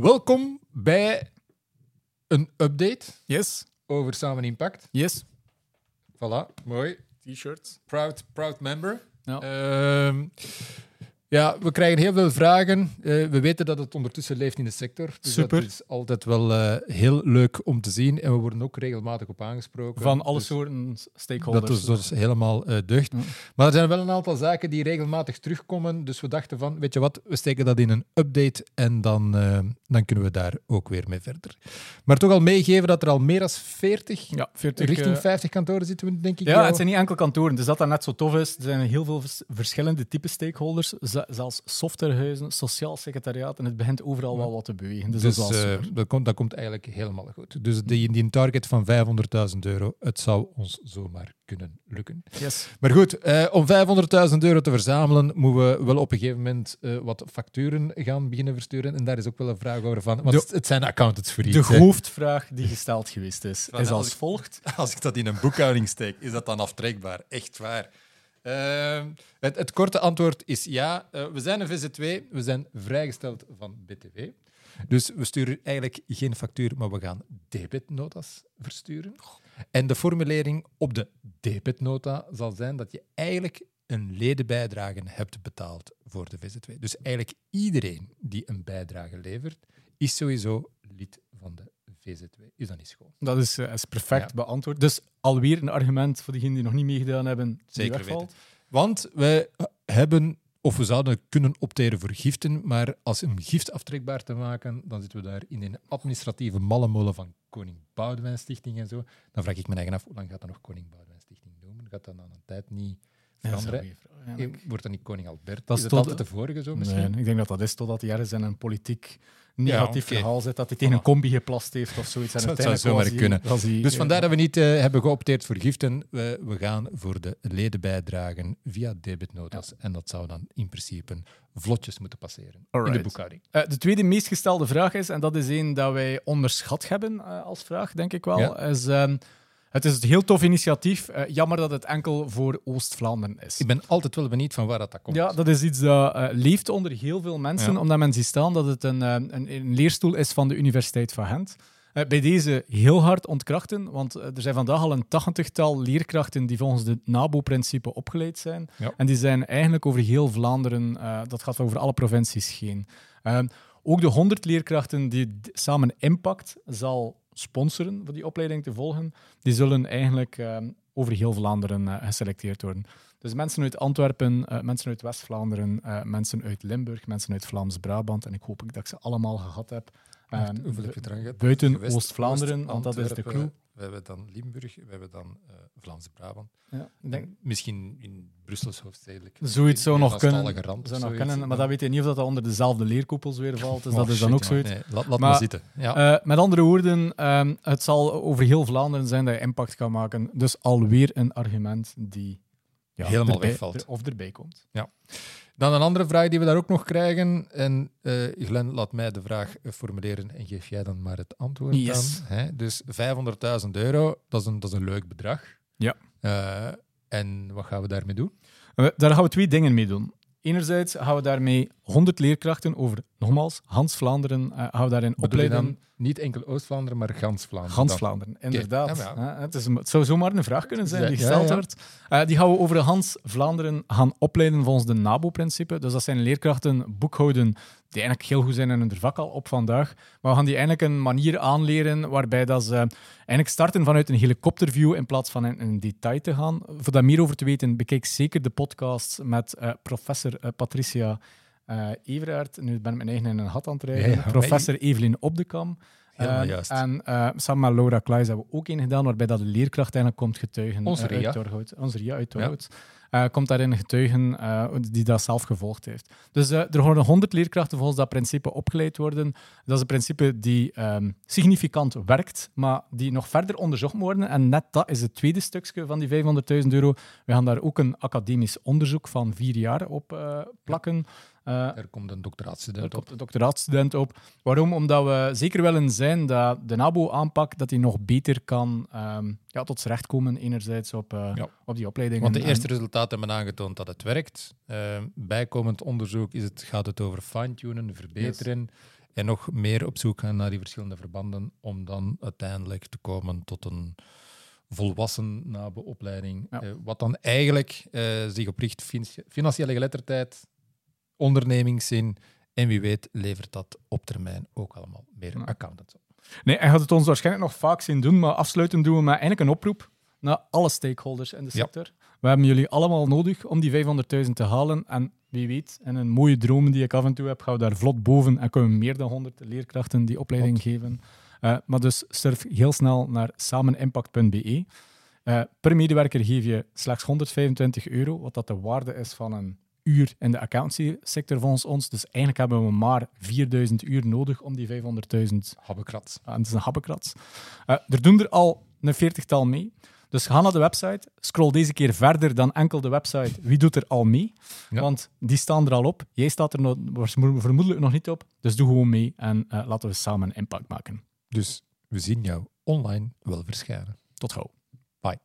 Welkom bij een update Yes, over Samen Impact. yes. Voilà, mooi. T-shirts. Proud, proud member. Ja. Ehm, ja, we krijgen heel veel vragen. Eh, we weten dat het ondertussen leeft in de sector. Dus Super. Dat is altijd wel eh, heel leuk om te zien. En we worden ook regelmatig op aangesproken. Van alle Dus soorten stakeholders. Dat is, dat is helemaal eh, deugd. Maar er zijn wel een aantal zaken die regelmatig terugkomen. Dus we dachten van, weet je wat, we steken dat in een update en dan, dan kunnen we daar ook weer mee verder. Maar toch al meegeven dat er al meer dan 40, Ja, 40, richting eh, 50 kantoren zitten we, denk ik. Ja, het zijn niet enkel kantoren. Dus dat dat net zo tof is. Er zijn heel veel vers- verschillende type stakeholders. Zelfs softwarehuizen, sociaal secretariaat. En het begint overal wel wat te bewegen. Dus, Dus dat is wel eh, super. dat, komt, dat komt eigenlijk helemaal goed. Dus die, die target van 500.000 euro, het zou ons zomaar kunnen lukken. Yes. Maar goed, eh, om 500.000 euro te verzamelen, moeten we wel op een gegeven moment eh, wat facturen gaan beginnen versturen. En daar is ook wel een vraag over van, want De- het- zijn accountants voor De hoofdvraag die gesteld geweest is, Van is als als ik- volgt. Als ik dat in een boekhouding steek, is dat dan aftrekbaar? Echt waar. Ehm, het, het korte antwoord is ja. Eh, we zijn een VZ2, we zijn vrijgesteld van BTW. Dus we sturen eigenlijk geen factuur, maar we gaan debitnota's versturen. En de formulering op de debitnota zal zijn dat je eigenlijk een ledenbijdrage hebt betaald voor de VZ2. Dus eigenlijk iedereen die een bijdrage levert, is sowieso lid van de VZ2. Is dat niet schoon? Dat is, is perfect Ja. beantwoord. Dus alweer een argument voor diegenen die nog niet meegedaan hebben. Zeker wegvalt. Want wij hebben, of we zouden kunnen opteren voor giften, maar als om gift aftrekbaar te maken, dan zitten we daar in een administratieve mallenmolen van Koning Boudewijn Stichting en zo. Dan vraag ik me eigen af, hoe lang gaat dat nog Koning Boudewijn Stichting noemen? Gaat dat dan een tijd niet een veranderen? Eh, Wordt dat niet Koning Albert? Dat is tot- altijd de vorige zo misschien? Nee, ik denk dat dat is totdat ergens in een politiek negatief oké. verhaal zit, dat hij tegen een combi geplast heeft of zoiets. En Dat zou zomaar kunnen. Dus ja. vandaar dat we niet eh, hebben geopteerd voor giften. We, we gaan voor de ledenbijdragen via debitnotas. En dat zou dan in principe vlotjes moeten passeren in de boekhouding. Eh, de tweede meest gestelde vraag is, en dat is een dat wij onderschat hebben eh, als vraag, denk ik wel, Ja. is... ehm, het is een heel tof initiatief. eh, jammer dat het enkel voor Oost-Vlaanderen is. Ik ben altijd wel benieuwd van waar dat, dat komt. Ja, dat is iets dat eh, leeft onder heel veel mensen, Ja. omdat men ziet staan dat het een, eh, een, een leerstoel is van de Universiteit van Gent. Bij deze heel hard ontkrachten, want er zijn vandaag al een tachtigtal leerkrachten die volgens het NABO-principe opgeleid zijn. Ja. En die zijn eigenlijk over heel Vlaanderen, dat gaat over alle provincies heen. Eh, ook de 100 leerkrachten die samen Impact zal sponsoren voor die opleiding te volgen, die zullen eigenlijk eh, over heel Vlaanderen eh, geselecteerd worden. Dus mensen uit Antwerpen, eh, mensen uit West-Vlaanderen, eh, mensen uit Limburg, mensen uit Vlaams-Brabant. En ik hoop dat ik ze allemaal gehad heb. Ehm, hoeveel heb je eraan gehad? buiten Oost-Vlaanderen, Oost- want dat is de clue. We hebben dan Limburg, we hebben dan eh, Vlaamse Brabant. ja, denk, Misschien in Brussels hoofdstedelijk. zoiets zou nog kunnen, rand zou nog kunnen, maar dat weet je niet of dat onder dezelfde leerkoepels weer valt. Dus Oh, dat is dan shit, ook zoiets. Nee, laat laat Maar- maar zitten. Ja. Eh, met andere woorden, ehm, het zal over heel Vlaanderen zijn dat je impact kan maken. Dus alweer een argument die ja, Helemaal erbij- wegvalt. er- of erbij komt. Dan een andere vraag die we daar ook nog krijgen. En eh Glenn, laat mij de vraag formuleren en geef jij dan maar het antwoord Yes. dan. Hè? Dus 500.000 euro, dat is, een, dat is een leuk bedrag. Ja. Eh, en wat gaan we daarmee doen? Daar gaan we twee dingen mee doen. Enerzijds gaan we daarmee 100 leerkrachten over, nogmaals, Hans Vlaanderen, eh, gaan we daarin opleiden. dan niet enkel Oost-Vlaanderen, maar gans Vlaanderen? Dan? Vlaanderen, inderdaad. Ja, Hè, Het, is, een- het zou zomaar een vraag kunnen zijn die gesteld ja. wordt. Eh, die gaan we over Hans Vlaanderen gaan opleiden volgens de NABO-principe. Dus dat zijn leerkrachten boekhouden die eigenlijk heel goed zijn in hun vak al op vandaag. Maar we gaan die eigenlijk een manier aanleren waarbij dat ze eigenlijk starten vanuit een helikopterview in plaats van in, in detail te gaan. Voor daar meer over te weten, bekijk zeker de podcast met eh, professor eh, Patricia eh Everaert. Nu ben ik mijn eigen in een gat aan het rijden. Ja, ja, maar professor Evelien Opdekam. Eh. En eh, samen met Laura Kluis hebben we ook een gedaan waarbij dat de leerkracht eigenlijk komt getuigen. Onze Ria. uit. Onze Ria uit komt daarin getuigen die dat zelf gevolgd heeft. Dus er worden 100 leerkrachten volgens dat principe opgeleid worden. Dat is een principe die ehm, significant werkt, maar die nog verder onderzocht moet worden. En net dat is het tweede stukje van die 500.000 euro. We gaan daar ook een academisch onderzoek van vier jaar op plakken. Er komt een doctoraatstudent op. een doctoraatstudent op. Waarom? Omdat we zeker willen zijn dat de NABO-aanpak dat die nog beter kan ehm, ja, tot z'n recht komen, enerzijds op, eh, Ja. op die opleiding. Want de eerste resultaten hebben aangetoond dat het werkt. Eh, bijkomend onderzoek is het, gaat het over fine-tunen, verbeteren. en nog meer op zoek gaan naar die verschillende verbanden om dan uiteindelijk te komen tot een volwassen nabeopleiding. Ja. Eh, wat dan eigenlijk eh, zich opricht financi- financiële geletterdheid, ondernemingszin en wie weet levert dat op termijn ook allemaal meer accountants op. Nee, hij gaat het ons waarschijnlijk nog vaak zien doen, maar afsluitend doen we met eigenlijk een oproep naar alle stakeholders in de Ja. sector. We hebben jullie allemaal nodig om die 500.000 te halen. En wie weet, en een mooie droom die ik af en toe heb, gaan we daar vlot boven en kunnen we meer dan 100 leerkrachten die opleiding geven. Eh, maar dus surf heel snel naar samenimpact.be. Eh, per medewerker geef je slechts 125 euro, wat dat de waarde is van een uur in de accountancy-sector volgens ons. Dus eigenlijk hebben we maar 4000 uur nodig om die 500.000 Habbekrats. Ah, het is een happenkrats. Eh, er doen er al een veertigtal mee. Dus ga naar de website. Scroll deze keer verder dan enkel de website. Wie doet er al mee? Ja. Want die staan er al op. Jij staat er nog, vermoedelijk nog niet op. Dus doe gewoon mee en eh, laten we samen een impact maken. Dus we zien jou online wel verschijnen. Tot gauw. Bye.